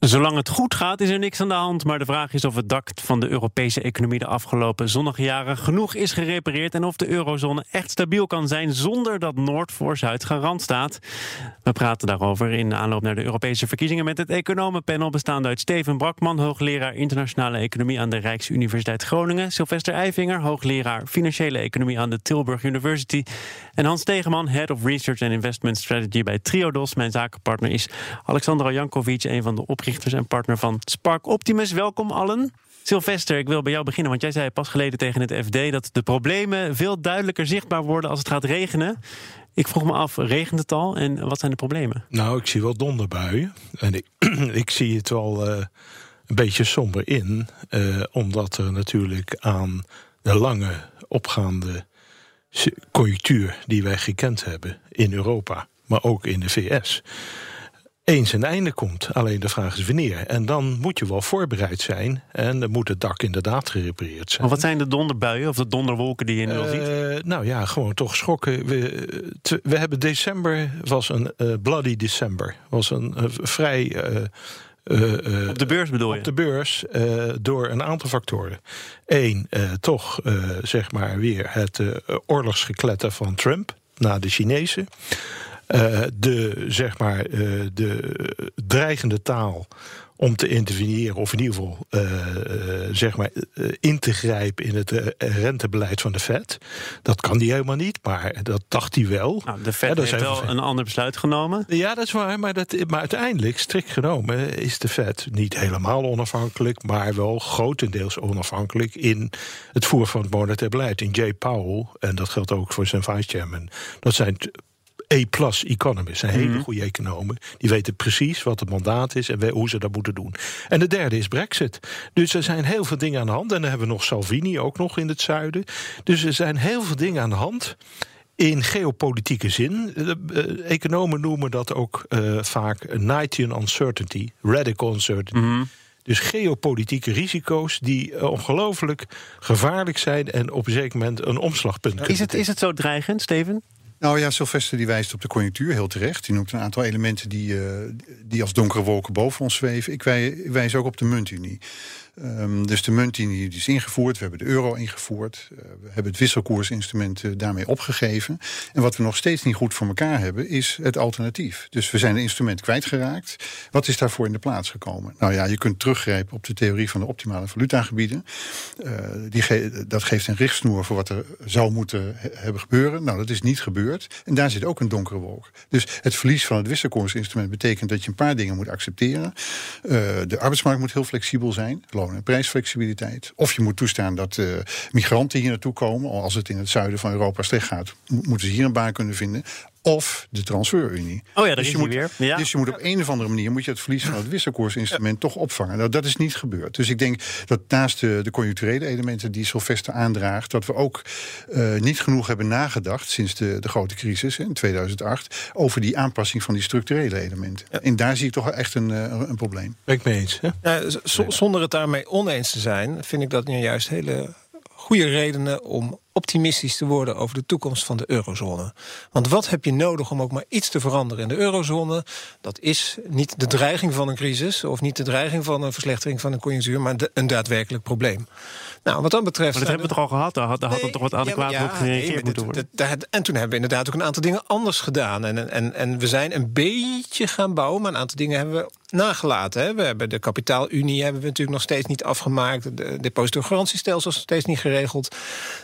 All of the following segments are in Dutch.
Zolang het goed gaat, is er niks aan de hand. Maar de vraag is of het dak van de Europese economie de afgelopen zonnige jaren genoeg is gerepareerd. En of de eurozone echt stabiel kan zijn zonder dat Noord voor Zuid garant staat. We praten daarover in aanloop naar de Europese verkiezingen met het economenpanel bestaande uit Steven Brakman, hoogleraar internationale economie aan de Rijksuniversiteit Groningen. Sylvester Eifinger, hoogleraar financiële economie aan de Tilburg University. En Hans Tegeman, Head of Research and Investment Strategy bij Triodos. Mijn zakenpartner is Alexandra Jankovic, een van de oprichters en partner van Spark Optimus. Welkom allen. Sylvester, ik wil bij jou beginnen, want jij zei pas geleden tegen het FD dat de problemen veel duidelijker zichtbaar worden als het gaat regenen. Ik vroeg me af, regent het al en wat zijn de problemen? Nou, ik zie wel donderbuien. En ik, ik zie het wel uh, een beetje somber in, uh, omdat er natuurlijk aan de lange opgaande conjunctuur die wij gekend hebben in Europa, maar ook in de VS eens een einde komt. Alleen de vraag is wanneer. En dan moet je wel voorbereid zijn. En dan moet het dak inderdaad gerepareerd zijn. Maar wat zijn de donderbuien of de donderwolken die je nu al ziet? Uh, nou ja, gewoon toch schokken. We, we hebben december, was een uh, bloody december. Was een uh, vrij... op de beurs bedoel je? Op de beurs, door een aantal factoren. Eén, toch zeg maar weer het oorlogsgekletter van Trump naar de Chinezen. Uh, de, zeg maar, uh, de dreigende taal om te interveneren, of in ieder geval uh, zeg maar, in te grijpen in het rentebeleid van de Fed. Dat kan hij helemaal niet, maar dat dacht hij wel. Nou, de Fed heeft wel een ander besluit genomen. Ja, dat is waar, maar, dat, maar uiteindelijk, strikt genomen, is de Fed niet helemaal onafhankelijk, maar wel grotendeels onafhankelijk in het voeren van het monetair beleid. In Jay Powell, en dat geldt ook voor zijn vice-chairman, dat zijn A-plus economists, een hele mhm. goede economen. Die weten precies wat het mandaat is en hoe ze dat moeten doen. En de derde is Brexit. Dus er zijn heel veel dingen aan de hand. En dan hebben we nog Salvini ook nog in het zuiden. Dus er zijn heel veel dingen aan de hand. In geopolitieke zin. De, economen noemen dat ook uh, vaak Knightian uncertainty, radical uncertainty. Mhm. Dus geopolitieke risico's die uh, ongelooflijk gevaarlijk zijn en op een zeker moment een omslagpunt kunnen is het, is het zo dreigend, Steven? Nou ja, Sylvester die wijst op de conjunctuur heel terecht. Die noemt een aantal elementen die, uh, die als donkere wolken boven ons zweven. Ik wijs ook op de muntunie. Um, dus de munt die is ingevoerd, we hebben de euro ingevoerd, uh, we hebben het wisselkoersinstrument uh, daarmee opgegeven. En wat we nog steeds niet goed voor elkaar hebben, is het alternatief. Dus we zijn het instrument kwijtgeraakt. Wat is daarvoor in de plaats gekomen? Nou ja, je kunt teruggrijpen op de theorie van de optimale valutagebieden. Uh, die dat geeft een richtsnoer voor wat er zou moeten hebben gebeuren. Nou, dat is niet gebeurd. En daar zit ook een donkere wolk. Dus het verlies van het wisselkoersinstrument betekent dat je een paar dingen moet accepteren. de arbeidsmarkt moet heel flexibel zijn en prijsflexibiliteit. Of je moet toestaan dat uh, migranten hier naartoe komen. Als het in het zuiden van Europa slecht gaat, moeten ze hier een baan kunnen vinden of de transferunie. Oh ja, dat dus is je moet, weer. Ja. Dus je moet op een of andere manier moet je het verlies van het wisselkoersinstrument toch opvangen. Nou, dat is niet gebeurd. Dus ik denk dat naast de, de conjuncturele elementen die Sylvester aandraagt, dat we ook uh, niet genoeg hebben nagedacht sinds de, de grote crisis in 2008 over die aanpassing van die structurele elementen. Ja. En daar zie ik toch echt een, uh, een probleem. Ben ik mee eens. Hè? Ja, zonder het daarmee oneens te zijn, vind ik dat nu juist hele goede redenen om optimistisch te worden over de toekomst van de eurozone. Want wat heb je nodig om ook maar iets te veranderen in de eurozone? Dat is niet de dreiging van een crisis of niet de dreiging van een verslechtering van een conjunctuur, maar een daadwerkelijk probleem. Nou, wat dat betreft. Maar dat hebben we toch al gehad? Daar had, daar had toch wat adequaat ja, op gereageerd nee, moeten worden. en toen hebben we inderdaad ook een aantal dingen anders gedaan. En, en, en we zijn een beetje gaan bouwen, maar een aantal dingen hebben we nagelaten. Hè. We hebben de kapitaalunie hebben we natuurlijk nog steeds niet afgemaakt. De depositogarantiestelsel is nog steeds niet geregeld.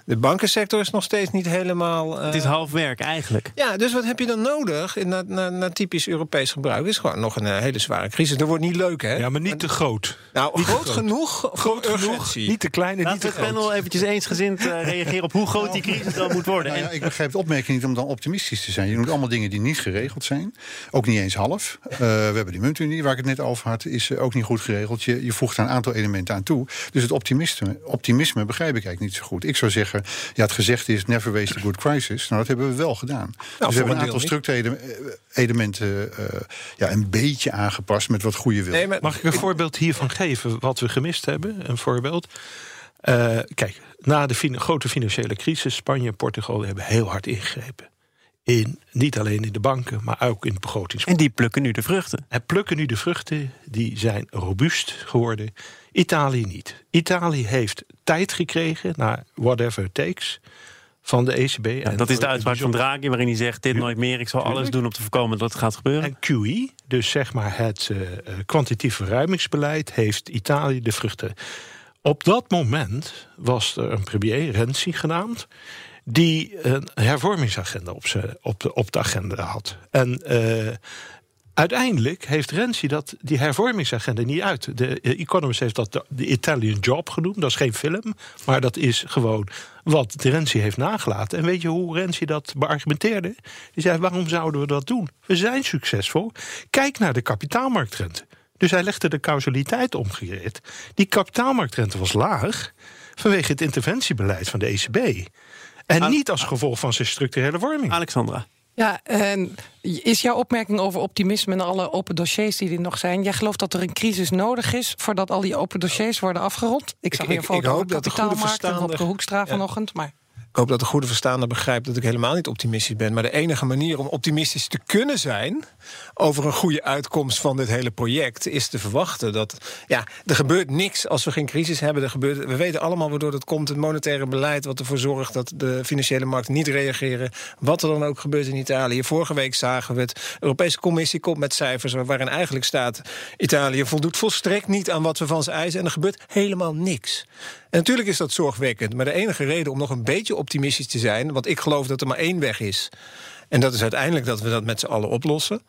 De bankensector is nog steeds niet helemaal... Uh... Het is half werk eigenlijk. Ja, dus wat heb je dan nodig in, na, na, na typisch Europees gebruik? Het is gewoon nog een hele zware crisis. Dat wordt niet leuk, hè? Ja, maar niet te groot. Nou, niet groot, genoeg. Groot genoeg, niet te klein Laten we het panel eventjes eensgezind uh, reageren op hoe groot die crisis dan moet worden. Nou ja, ik begrijp de opmerking niet om dan optimistisch te zijn. Je noemt allemaal dingen die niet geregeld zijn. Ook niet eens half. Uh, we hebben die muntunie waar ik ik het net over had, is eh, ook niet goed geregeld. Je, je voegt daar een aantal elementen aan toe. Dus het optimisme, optimisme begrijp ik eigenlijk niet zo goed. Ik zou zeggen, ja, het gezegd is never waste a good crisis. Nou, dat hebben we wel gedaan. dus we hebben een aantal structurele eh, elementen eh, ja, een beetje aangepast met wat goede wil. Nee, maar Mag ik een voorbeeld hiervan geven wat we gemist hebben? Een voorbeeld. Eh, kijk, na de fin- grote financiële crisis, Spanje en Portugal hebben heel hard ingegrepen. In, niet alleen in de banken, maar ook in het begrotings. En die plukken nu de vruchten. En plukken nu de vruchten, die zijn robuust geworden. Italië niet. Italië heeft tijd gekregen naar whatever it takes van de ECB. Ja, en dat is de uitspraak van Draghi waarin hij zegt... dit nooit meer, ik zal alles doen om te voorkomen dat het gaat gebeuren. En QE, dus zeg maar het eh, kwantitatief verruimingsbeleid, heeft Italië de vruchten. Op dat moment was er een premier, Renzi genaamd, die een hervormingsagenda op, z'n- op, de, op de agenda had. En eh, uiteindelijk heeft Renzi dat, die hervormingsagenda niet uit. De Economist heeft dat de, de Italian Job genoemd. Dat is geen film, maar dat is gewoon wat Renzi heeft nagelaten. En weet je hoe Renzi dat beargumenteerde? Die zei, waarom zouden we dat doen? We zijn succesvol. Kijk naar de kapitaalmarktrente. Dus hij legde de causaliteit omgekeerd. Die kapitaalmarktrente was laag vanwege het interventiebeleid van de ECB. En niet als gevolg van zijn structurele vorming. Alexandra. Ja, en is jouw opmerking over optimisme en alle open dossiers die er nog zijn? Jij gelooft dat er een crisis nodig is voordat al die open dossiers worden afgerond? Ik zag Ik- weer een foto ik hoop over dat de goede kapitaalmarkt en verstaander- op de Hoekstra vanochtend. Maar Ik hoop dat de goede verstaander begrijpt dat ik helemaal niet optimistisch ben. Maar de enige manier om optimistisch te kunnen zijn over een goede uitkomst van dit hele project is te verwachten dat ja, er gebeurt niks als we geen crisis hebben. Er gebeurt, we weten allemaal waardoor dat komt. Het monetaire beleid wat ervoor zorgt dat de financiële markten niet reageren. Wat er dan ook gebeurt in Italië. Vorige week zagen we het. De Europese Commissie komt met cijfers waarin eigenlijk staat: Italië voldoet volstrekt niet aan wat we van ze eisen. En er gebeurt helemaal niks. En natuurlijk is dat zorgwekkend. Maar de enige reden om nog een beetje optimistisch te zijn, want ik geloof dat er maar één weg is. En dat is uiteindelijk dat we dat met z'n allen oplossen.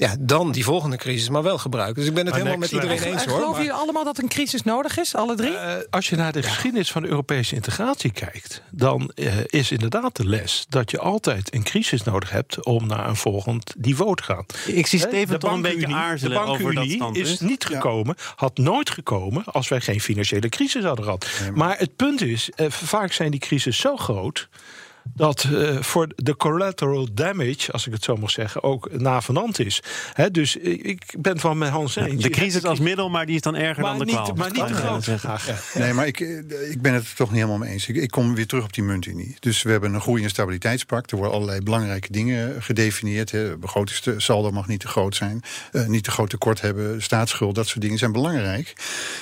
Ja, dan die volgende crisis maar wel gebruiken. Dus ik ben het Maar helemaal met iedereen level. eens hoor. geloven Maar- jullie allemaal dat een crisis nodig is, alle drie? Eh, als je naar de geschiedenis van de Europese integratie kijkt, dan eh, is inderdaad de les dat je altijd een crisis nodig hebt om naar een volgend niveau te gaan. Ik zie Steven toch een beetje aarzelen de over dat standpunt. is niet gekomen, had nooit gekomen als wij geen financiële crisis hadden gehad. maar... het punt is, eh, vaak zijn die crisis zo groot dat eh, voor de collateral damage, als ik het zo mag zeggen, ook navenant is. Hè, dus ik ik ben van mijn Hans eens. De crisis als middel, maar die is dan erger maar dan de niet, kwaal. maar niet te groot. Nee, maar ik, eh, ik ben het er toch niet helemaal mee eens. Ik, ik kom weer terug op die muntunie. Dus we hebben een groei- en stabiliteitspact. Er worden allerlei belangrijke dingen gedefinieerd. Hè. Begrotingssaldo mag niet te groot zijn. eh, niet te groot tekort hebben. Staatsschuld, dat soort dingen zijn belangrijk.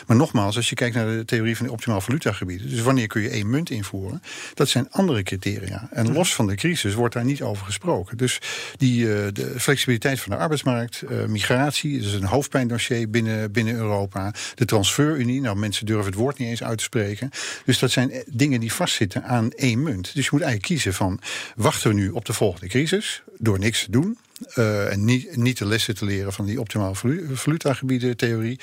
Maar nogmaals, als je kijkt naar de theorie van de optimaal valutagebieden. Dus wanneer kun je één munt invoeren? Dat zijn andere criteria. En los van de crisis wordt daar niet over gesproken. Dus die, eh, de flexibiliteit van de arbeidsmarkt, eh, migratie, dat is een hoofdpijndossier binnen, binnen Europa. De transferunie, nou mensen durven het woord niet eens uit te spreken. Dus dat zijn eh, dingen die vastzitten aan één munt. Dus je moet eigenlijk kiezen van wachten we nu op de volgende crisis door niks te doen. Eh, en niet, niet de lessen te leren van die optimale valu- valutagebieden theorie.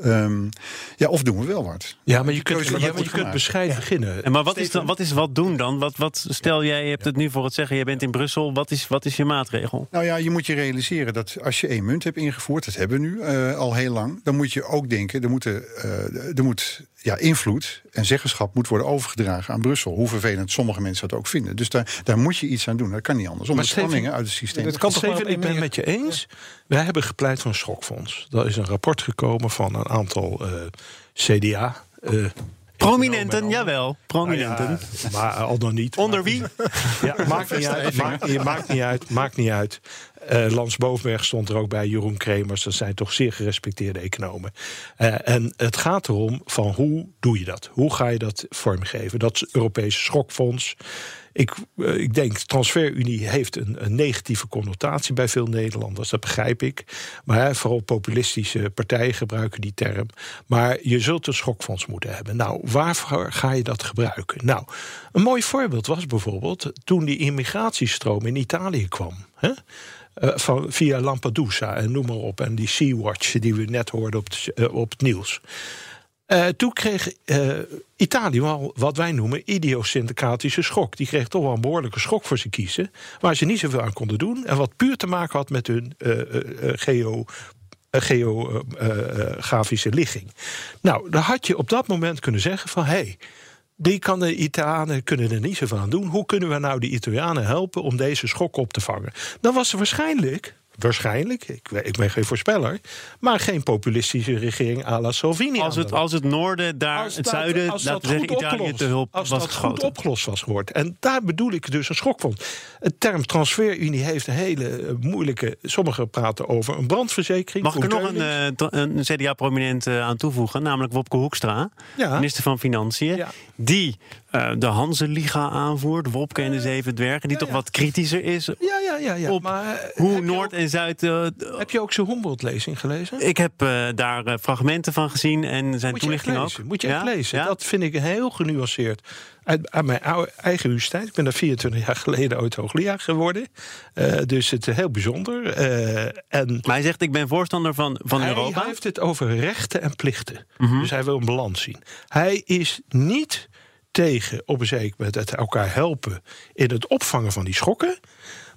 Ehm, ja, of doen we wel wat? Ja, maar je kunt, ja, maar je kunt bescheiden beginnen. En maar wat is, dan, wat is wat doen dan? Wat, wat, stel jij je hebt het nu voor het zeggen, je bent in Brussel. Wat is, wat is je maatregel? Nou ja, je moet je realiseren dat als je één munt hebt ingevoerd, dat hebben we nu eh, al heel lang, dan moet je ook denken, er, moeten, eh, er moet ja, invloed en zeggenschap moet worden overgedragen aan Brussel. Hoe vervelend sommige mensen dat ook vinden. Dus daar, daar moet je iets aan doen. Dat kan niet anders. Om de spanningen uit het systeem dat te kan toch Steven, ik ben het met je eens. Wij hebben gepleit voor een schokfonds. Dat is een rapport gekomen van een aantal eh, CDA. eh, Prominenten, jawel. Prominenten. Nou ja, maar al dan niet. Onder wie? Ja, maakt niet uit. Maakt, maakt niet uit. Maakt niet uit. Eh, Lans Bovenberg stond er ook bij, Jeroen Kremers. Dat zijn toch zeer gerespecteerde economen. Eh, en het gaat erom van hoe doe je dat? Hoe ga je dat vormgeven? Dat Europese schokfonds. Ik, eh, ik denk, transferunie heeft een, een negatieve connotatie bij veel Nederlanders. Dat begrijp ik. Maar vooral populistische partijen gebruiken die term. Maar je zult een schokfonds moeten hebben. Nou, waarvoor ga je dat gebruiken? Nou, een mooi voorbeeld was bijvoorbeeld toen die immigratiestroom in Italië kwam. Hè? Eh, van, via Lampedusa en noem maar op. En die Sea-Watch die we net hoorden op, eh, op het nieuws. Eh, toen kreeg eh, Italië wel wat wij noemen idiosyncratische schok. Die kreeg toch wel een behoorlijke schok voor ze kiezen. Waar ze niet zoveel aan konden doen. En wat puur te maken had met hun eh, eh, geografische ligging. Nou, dan had je op dat moment kunnen zeggen van... hé, hey, die kan de Italianen kunnen er niet zoveel aan doen. Hoe kunnen we nou de Italianen helpen om deze schok op te vangen? Dan was er waarschijnlijk waarschijnlijk, ik, ik, ben geen voorspeller, maar geen populistische regering à la Salvini. Als het, als het noorden, daar het zuiden, als dat zeggen, Italië te hulp als was dat goed opgelost was geworden. En daar bedoel ik dus een schokfonds. Het term transferunie heeft een hele eh, moeilijke. Sommigen praten over een brandverzekering. Mag ik er nog een, uh, een CDA-prominent uh, aan toevoegen, namelijk Wopke Hoekstra, ja. minister van Financiën, ja. die uh, de Hanse-liga aanvoert, Wopke en de Zeven Dwergen, die toch wat kritischer is ja, ja, ja, ja. op maar, hoe Noord en Zuid... Heb je ook zijn Humboldt-lezing gelezen? Ik heb daar fragmenten van gezien en zijn Moet toelichting ook. Moet je echt lezen. Dat vind ik heel genuanceerd. Uit, uit mijn oude, eigen universiteit. Ik ben daar 24 jaar geleden ooit hoogleraar geworden. dus het is heel bijzonder. en maar hij zegt, ik ben voorstander van, van hij Europa. Hij heeft het over rechten en plichten. Mm -hmm. Dus hij wil een balans zien. Hij is niet tegen op een zeker moment het elkaar helpen in het opvangen van die schokken.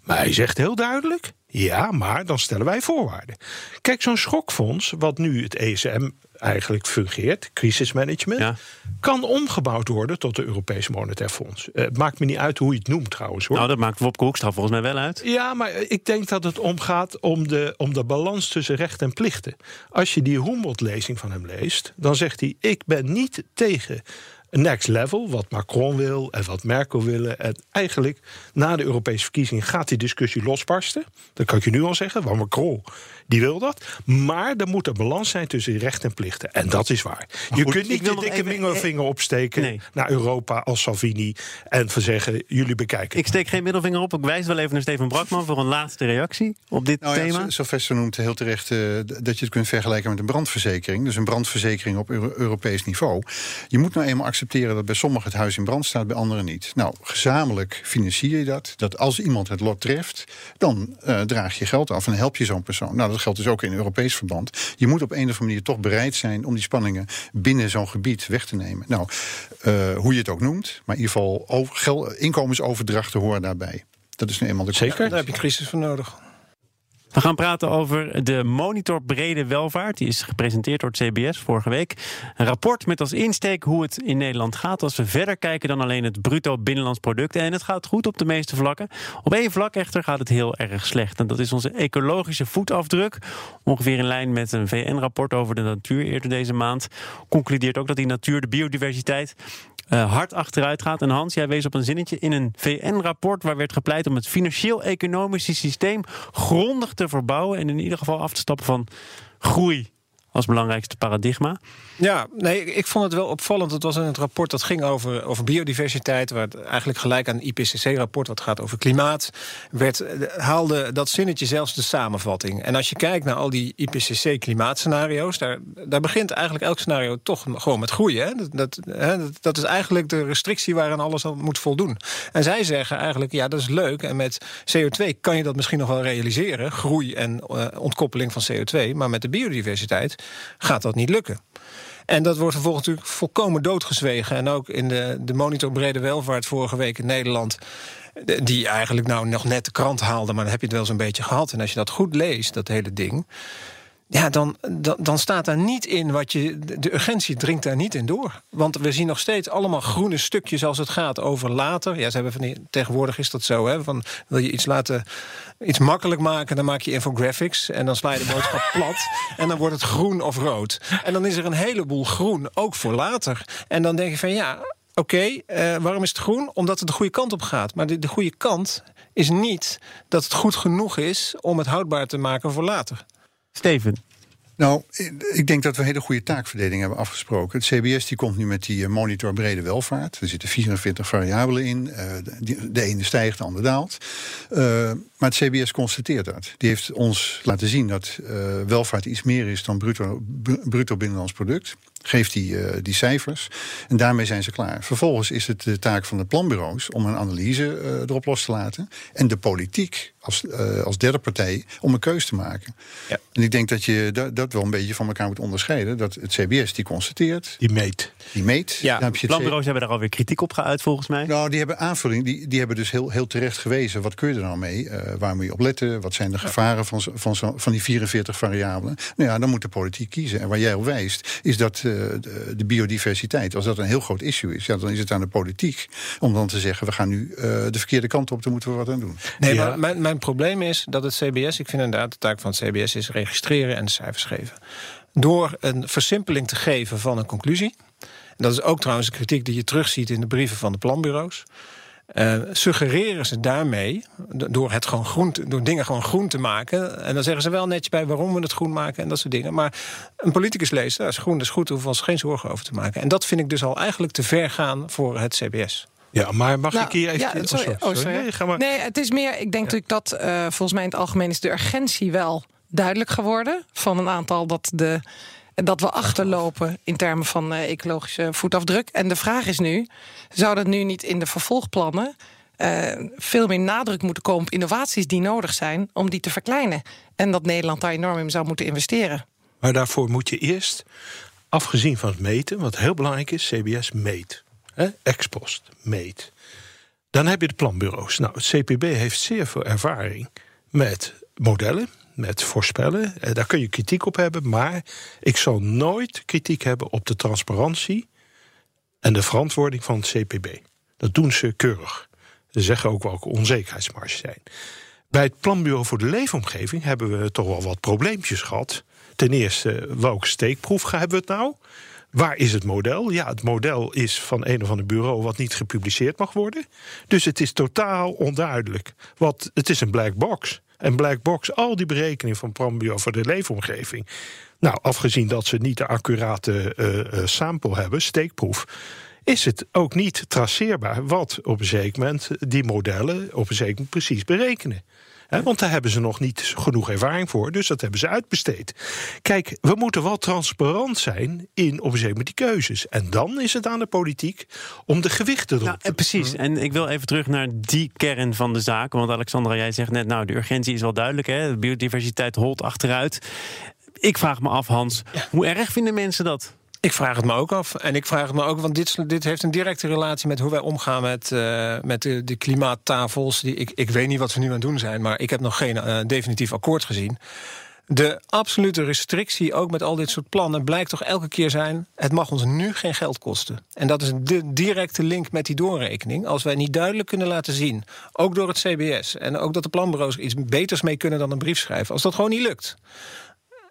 Maar hij zegt heel duidelijk: ja, maar dan stellen wij voorwaarden. Kijk, zo'n schokfonds, wat nu het ESM eigenlijk fungeert, crisismanagement, ja. kan omgebouwd worden tot de Europese Monetair Fonds. Uh, het maakt me niet uit hoe je het noemt trouwens. Hoor. Nou, dat maakt Wopke Hoekstra volgens mij wel uit. Ja, maar ik denk dat het omgaat om de, om de balans tussen recht en plichten. Als je die Humboldt-lezing van hem leest, dan zegt hij: ik ben niet tegen next level, wat Macron wil en wat Merkel willen. En eigenlijk na de Europese verkiezingen gaat die discussie losbarsten. Dat kan ik je nu al zeggen, want Macron die wil dat. Maar er moet een balans zijn tussen recht en plichten. En dat is waar. Maar je goed, kunt niet nog dikke middelvinger opsteken Nee. naar Europa als Salvini. En van zeggen, jullie bekijken. Ik steek geen middelvinger op. Ik wijs wel even naar Steven Brakman voor een laatste reactie op dit Nou ja, thema. Sy- Sylvester noemt heel terecht eh, dat je het kunt vergelijken met een brandverzekering. Dus een brandverzekering op Euro- Europees niveau. Je moet nou eenmaal accepteren dat bij sommigen het huis in brand staat, bij anderen niet. Nou, gezamenlijk financier je dat. Dat als iemand het lot treft, dan eh, draag je geld af en help je zo'n persoon. Nou, dat geldt dus ook in Europees verband. Je moet op een of andere manier toch bereid zijn om die spanningen binnen zo'n gebied weg te nemen. Nou, eh, hoe je het ook noemt, maar in ieder geval over, gel- inkomensoverdrachten horen daarbij. Dat is nu eenmaal de Zeker. Daar heb je crisis voor nodig. We gaan praten over de Monitor Brede Welvaart. Die is gepresenteerd door het CBS vorige week. Een rapport met als insteek hoe het in Nederland gaat. Als we verder kijken dan alleen het bruto binnenlands product. En het gaat goed op de meeste vlakken. Op één vlak echter gaat het heel erg slecht. En dat is onze ecologische voetafdruk. Ongeveer in lijn met een VN-rapport over de natuur eerder deze maand. Concludeert ook dat die natuur, de biodiversiteit, eh, hard achteruit gaat. En Hans, jij wees op een zinnetje in een VN-rapport waar werd gepleit om het financieel-economische systeem grondig te verbouwen en in ieder geval af te stappen van groei als belangrijkste paradigma. Ja, nee, ik- vond het wel opvallend. Het was in het rapport dat ging over, over biodiversiteit, waar eigenlijk gelijk aan het IPCC-rapport, wat gaat over klimaat, werd, eh, haalde dat zinnetje zelfs de samenvatting. En als je kijkt naar al die IPCC-klimaatscenario's, daar, daar begint eigenlijk elk scenario toch gewoon met groeien. Hè? Dat, hè, is eigenlijk de restrictie waaraan alles al moet voldoen. En zij zeggen eigenlijk, ja, dat is leuk. En met CO2 kan je dat misschien nog wel realiseren, groei en eh, ontkoppeling van CO2. Maar met de biodiversiteit gaat dat niet lukken. En dat wordt vervolgens natuurlijk volkomen doodgezwegen. En ook in de, de monitor Brede Welvaart vorige week in Nederland... de- die eigenlijk nou nog net de krant haalde... maar dan heb je het wel zo'n beetje gehad. En als je dat goed leest, dat hele ding... Ja, dan, dan, dan staat daar niet in wat je. de- urgentie dringt daar niet in door. Want we zien nog steeds allemaal groene stukjes als het gaat over later. Ja, ze hebben van die, tegenwoordig is dat zo. Hè, van, wil je iets laten. iets makkelijk maken, dan maak je infographics. En dan sla je de boodschap plat. En dan wordt het groen of rood. En dan is er een heleboel groen, ook voor later. En dan denk je van ja. Oké, eh, waarom is het groen? Omdat het de goede kant op gaat. Maar de, de goede kant is niet dat het goed genoeg is om het houdbaar te maken voor later. Steven, Nou, ik- denk dat we een hele goede taakverdeling hebben afgesproken. Het CBS die komt nu met die eh, monitor brede welvaart. Er zitten 44 variabelen in. eh, de, de ene stijgt, de andere daalt. Eh, maar het CBS constateert dat. Die heeft ons laten zien dat eh, welvaart iets meer is dan bruto, br- bruto binnenlands product. Geeft die, eh, die cijfers. En daarmee zijn ze klaar. Vervolgens is het de taak van de planbureaus om een analyse eh, erop los te laten. En de politiek als, eh, als derde partij om een keus te maken. Ja. En ik denk dat je dat, dat wel een beetje van elkaar moet onderscheiden. Dat het CBS die constateert, Die meet. die meet. Ja, Dan heb je het planbureaus hebben daar alweer kritiek op geuit volgens mij. nou, die hebben aanvulling. Die, die hebben dus heel, heel terecht gewezen. Wat kun je er nou mee? Eh, waar moet je op letten? Wat zijn de gevaren van, van, zo- van die 44 variabelen? Nou ja, dan moet de politiek kiezen. En waar jij op wijst, is dat eh, de, biodiversiteit, als dat een heel groot issue is, ja, dan is het aan de politiek om dan te zeggen: we gaan nu eh, de verkeerde kant op, daar moeten we wat aan doen. Nee, Ja. maar mijn, mijn probleem is dat het CBS, ik vind inderdaad de taak van het CBS is registreren en de cijfers geven. Door een versimpeling te geven van een conclusie. En dat is ook trouwens een kritiek die je terugziet in de brieven van de planbureaus. Eh, suggereren ze daarmee, do- door, het gewoon groen te- door dingen gewoon groen te maken. En dan zeggen ze wel netjes bij waarom we het groen maken en dat soort dingen. Maar een politicus leest, dat is groen, is goed, daar hoeven we ons geen zorgen over te maken. En dat vind ik dus al eigenlijk te ver gaan voor het CBS. Ja, maar mag Nou, ik hier even... ja, oh, sorry. Oh, sorry. Nee, ga maar. Nee, het is meer. Ik denk natuurlijk dat eh, volgens mij in het algemeen is de urgentie wel duidelijk geworden van een aantal dat de dat we achterlopen in termen van eh, ecologische voetafdruk. En de vraag is nu: zou dat nu niet in de vervolgplannen eh, veel meer nadruk moeten komen op innovaties die nodig zijn om die te verkleinen? En dat Nederland daar enorm in zou moeten investeren. Maar daarvoor moet je eerst, afgezien van het meten, wat heel belangrijk is, CBS meet. Hè? Ex post, meet. Dan heb je de planbureaus. Nou, het CPB heeft zeer veel ervaring met modellen, met voorspellen. Eh, Daar kun je kritiek op hebben, maar ik zal nooit kritiek hebben op de transparantie en de verantwoording van het CPB. Dat doen ze keurig. Ze zeggen ook welke onzekerheidsmarges zijn. Bij het Planbureau voor de Leefomgeving hebben we toch wel wat probleempjes gehad. Ten eerste, welke steekproef hebben we het nou? Waar is het model? Ja, het model is van een of ander bureau wat niet gepubliceerd mag worden. Dus het is totaal onduidelijk. Wat, het is een black box. En black box, al die berekeningen van Planbureau voor de Leefomgeving. Nou, afgezien dat ze niet de accurate eh, eh, sample hebben, steekproef is het ook niet traceerbaar wat op een zeker moment die modellen op een zeker moment precies berekenen. Want daar hebben ze nog niet genoeg ervaring voor, dus dat hebben ze uitbesteed. Kijk, we moeten wel transparant zijn in op moment die keuzes. En dan is het aan de politiek om de gewichten erop Nou, te precies. En ik wil even terug naar die kern van de zaak. Want Alexandra, jij zegt net, nou, de urgentie is wel duidelijk. Hè? De biodiversiteit holt achteruit. Ik vraag me af, Hans, hoe erg vinden mensen dat? Ik vraag het me ook af. En ik vraag het me ook, want dit, dit heeft een directe relatie met hoe wij omgaan met, eh, met de, de klimaattafels. Die, ik, ik weet niet wat we nu aan het doen zijn, maar ik heb nog geen eh, definitief akkoord gezien. De absolute restrictie, ook met al dit soort plannen, blijkt toch elke keer zijn: het mag ons nu geen geld kosten. En dat is de directe link met die doorrekening. Als wij niet duidelijk kunnen laten zien, ook door het CBS en ook dat de planbureaus iets beters mee kunnen dan een brief schrijven, als dat gewoon niet lukt.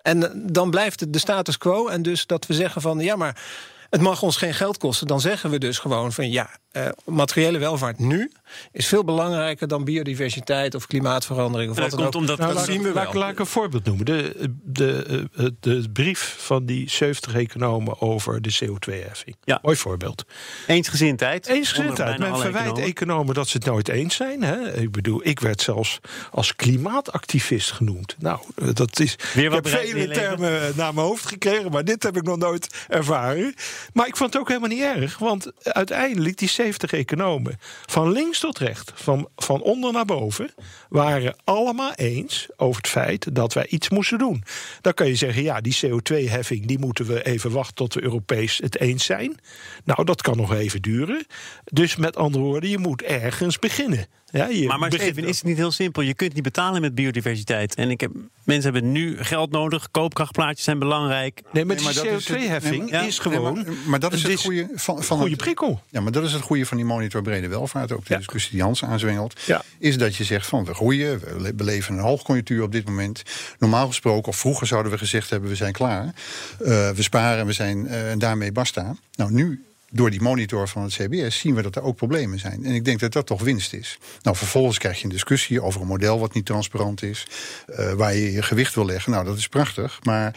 En dan blijft het de status quo. En dus dat we zeggen van ja, maar het mag ons geen geld kosten. Dan zeggen we dus gewoon van ja, eh, materiële welvaart nu is veel belangrijker dan biodiversiteit of klimaatverandering of Dat wat dan komt ook. omdat dat zien we laat, wel. laat ik een voorbeeld noemen. De, de, de, de brief van die 70 economen over de CO2-heffing. Ja. Mooi voorbeeld. Eensgezindheid. Eensgezindheid. Men verwijt economen. economen dat ze het nooit eens zijn. Hè? Ik bedoel, ik werd zelfs als klimaatactivist genoemd. Nou, eh, dat is. Weer ik heb vele leven. termen eh, naar mijn hoofd gekregen, maar dit heb ik nog nooit ervaren. Maar ik vond het ook helemaal niet erg, want uiteindelijk die 70 economen, van links tot rechts, van, van onder naar boven, waren allemaal eens over het feit dat wij iets moesten doen. Dan kan je zeggen, ja, die CO2-heffing, die moeten we even wachten tot we Europees het eens zijn. Nou, dat kan nog even duren. Dus met andere woorden, je moet ergens beginnen. Ja, je Maar, maar begint- Steven, is het niet heel simpel? Je kunt niet betalen met biodiversiteit. En ik heb, mensen hebben nu geld nodig. Koopkrachtplaatjes zijn belangrijk. Nee, maar Nee, maar die dat is het- CO2-heffing nee, maar- is Nee, gewoon maar, maar dat is een het goede van, van goede prikkel. Ja, maar dat is het goede van die monitor brede welvaart. Ook de Ja. discussie die Hans aanzwengelt. Ja. Is dat je zegt van we groeien, we le- beleven een hoogconjunctuur op dit moment. Normaal gesproken, of vroeger zouden we gezegd hebben we zijn klaar. Eh, we sparen, we zijn eh, en daarmee basta. Nou, nu door die monitor van het CBS zien we dat er ook problemen zijn. En ik denk dat dat toch winst is. Nou, vervolgens krijg je een discussie over een model wat niet transparant is. eh, waar je je gewicht wil leggen. Nou, dat is prachtig. Maar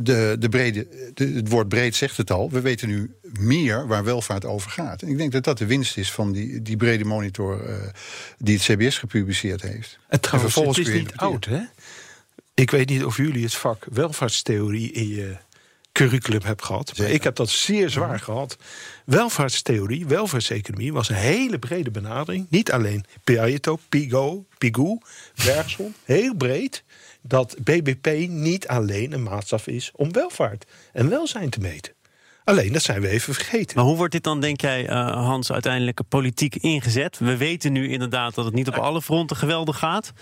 de, de brede, de, het woord breed zegt het al. We weten nu meer waar welvaart over gaat. En ik denk dat dat de winst is van die, die brede monitor eh, die het CBS gepubliceerd heeft. En trouwens, vervolgens het is niet oud, hè? Ik weet niet of jullie het vak welvaartstheorie in je curriculum hebben gehad. Maar ik heb dat zeer zwaar gehad. Welvaartstheorie, welvaartseconomie was een hele brede benadering. Niet alleen Pareto, Pigo, Pigou, Bergson. Heel breed. Dat BBP niet alleen een maatstaf is om welvaart en welzijn te meten. Alleen dat zijn we even vergeten. Maar hoe wordt dit dan, denk jij, uh, Hans, uiteindelijk politiek ingezet? We weten nu inderdaad dat het niet op alle fronten geweldig gaat.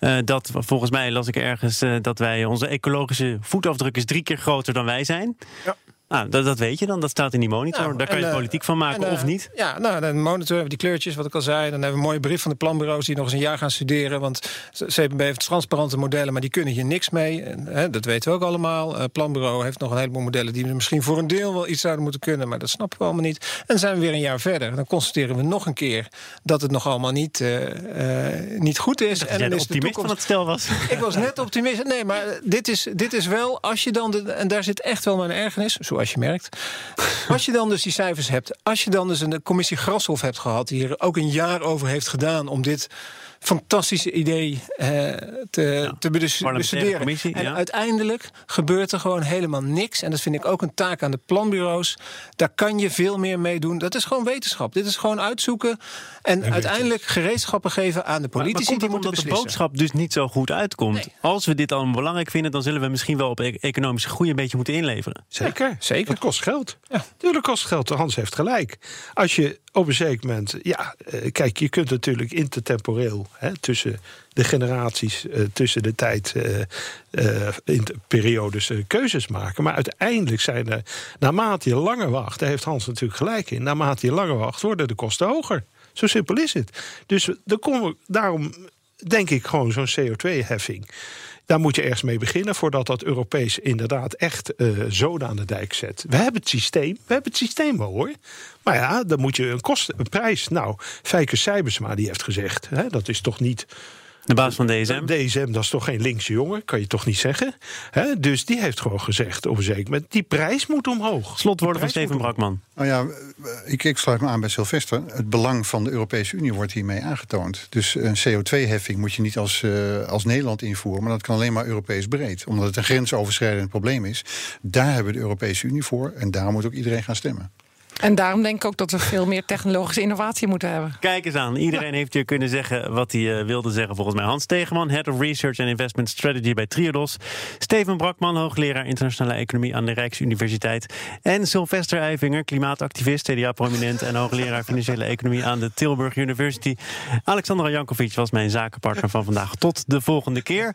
Uh, dat volgens mij las ik ergens uh, dat wij onze ecologische voetafdruk is drie keer groter dan wij zijn. Ja. Nou, dat, dat, weet je dan, dat staat in die monitor. Nou, Daar kan je politiek van maken, of niet? Ja, nou, de monitor hebben die kleurtjes, wat ik al zei. Dan hebben we een mooie brief van de planbureaus die nog eens een jaar gaan studeren. Want CPB heeft transparante modellen, maar die kunnen hier niks mee. Hè, dat weten we ook allemaal. Uh, planbureau heeft nog een heleboel modellen die misschien voor een deel wel iets zouden moeten kunnen. Maar dat snappen we allemaal niet. En dan zijn we weer een jaar verder. Dan constateren we nog een keer dat het nog allemaal niet, uh, uh, niet goed is. en dan is de toekomst... van het stel was. Ik was net optimist. Nee, maar dit is, dit is wel, als je dan, de, en daar zit echt wel mijn ergernis, zoals je merkt. Als je dan dus die cijfers hebt, als je dan dus een commissie Grashof hebt gehad, die er ook een jaar over heeft gedaan om dit fantastische idee eh, te, ja, te bestuderen. En ja. uiteindelijk gebeurt er gewoon helemaal niks. En dat vind ik ook een taak aan de planbureaus. Daar kan je veel meer mee doen. Dat is gewoon wetenschap. Dit is gewoon uitzoeken en, uiteindelijk gereedschappen geven aan de politici. Maar, maar die omdat de boodschap dus niet zo goed uitkomt. Nee. Als we dit allemaal belangrijk vinden, dan zullen we misschien wel op e economische groei een beetje moeten inleveren. Zeker, ja, zeker. Het kost geld. Ja. Tuurlijk kost geld. Hans heeft gelijk. Als je op een zeker moment, ja, uh, kijk, je kunt natuurlijk intertemporeel hè, tussen de generaties, uh, tussen de tijd, de periodes keuzes maken. Maar uiteindelijk zijn er, naarmate je langer wacht, daar heeft Hans natuurlijk gelijk in, naarmate je langer wacht, worden de kosten hoger. Zo simpel is het. Dus komen, daarom denk ik gewoon zo'n CO2-heffing. Daar moet je ergens mee beginnen voordat dat Europees inderdaad echt uh, zoden aan de dijk zet. We hebben het systeem, we hebben het systeem wel hoor. Maar ja, dan moet je een, kost, een prijs. Nou, Fijke Sijbersma die heeft gezegd, hè, dat is toch niet de baas van DSM? DSM, dat is toch geen linkse jongen, kan je toch niet zeggen? He, dus die heeft gewoon gezegd op een zeker moment... die prijs moet omhoog. Slotwoorden van Steven Brakman. Nou ja, ik, ik sluit me aan bij Sylvester. Het belang van de Europese Unie wordt hiermee aangetoond. Dus een CO2-heffing moet je niet als, uh, als Nederland invoeren... maar dat kan alleen maar Europees breed. Omdat het een grensoverschrijdend probleem is. Daar hebben we de Europese Unie voor en daar moet ook iedereen gaan stemmen. En daarom denk ik ook dat we veel meer technologische innovatie moeten hebben. Kijk eens aan. Iedereen heeft hier kunnen zeggen wat hij uh, wilde zeggen. Volgens mij Hans Tegenman, Head of Research and Investment Strategy bij Triodos. Steven Brakman, hoogleraar internationale economie aan de Rijksuniversiteit. En Sylvester Eivinger, klimaatactivist, CDA-prominent... en hoogleraar financiële economie aan de Tilburg University. Alexandra Jankovic was mijn zakenpartner van vandaag. Tot de volgende keer.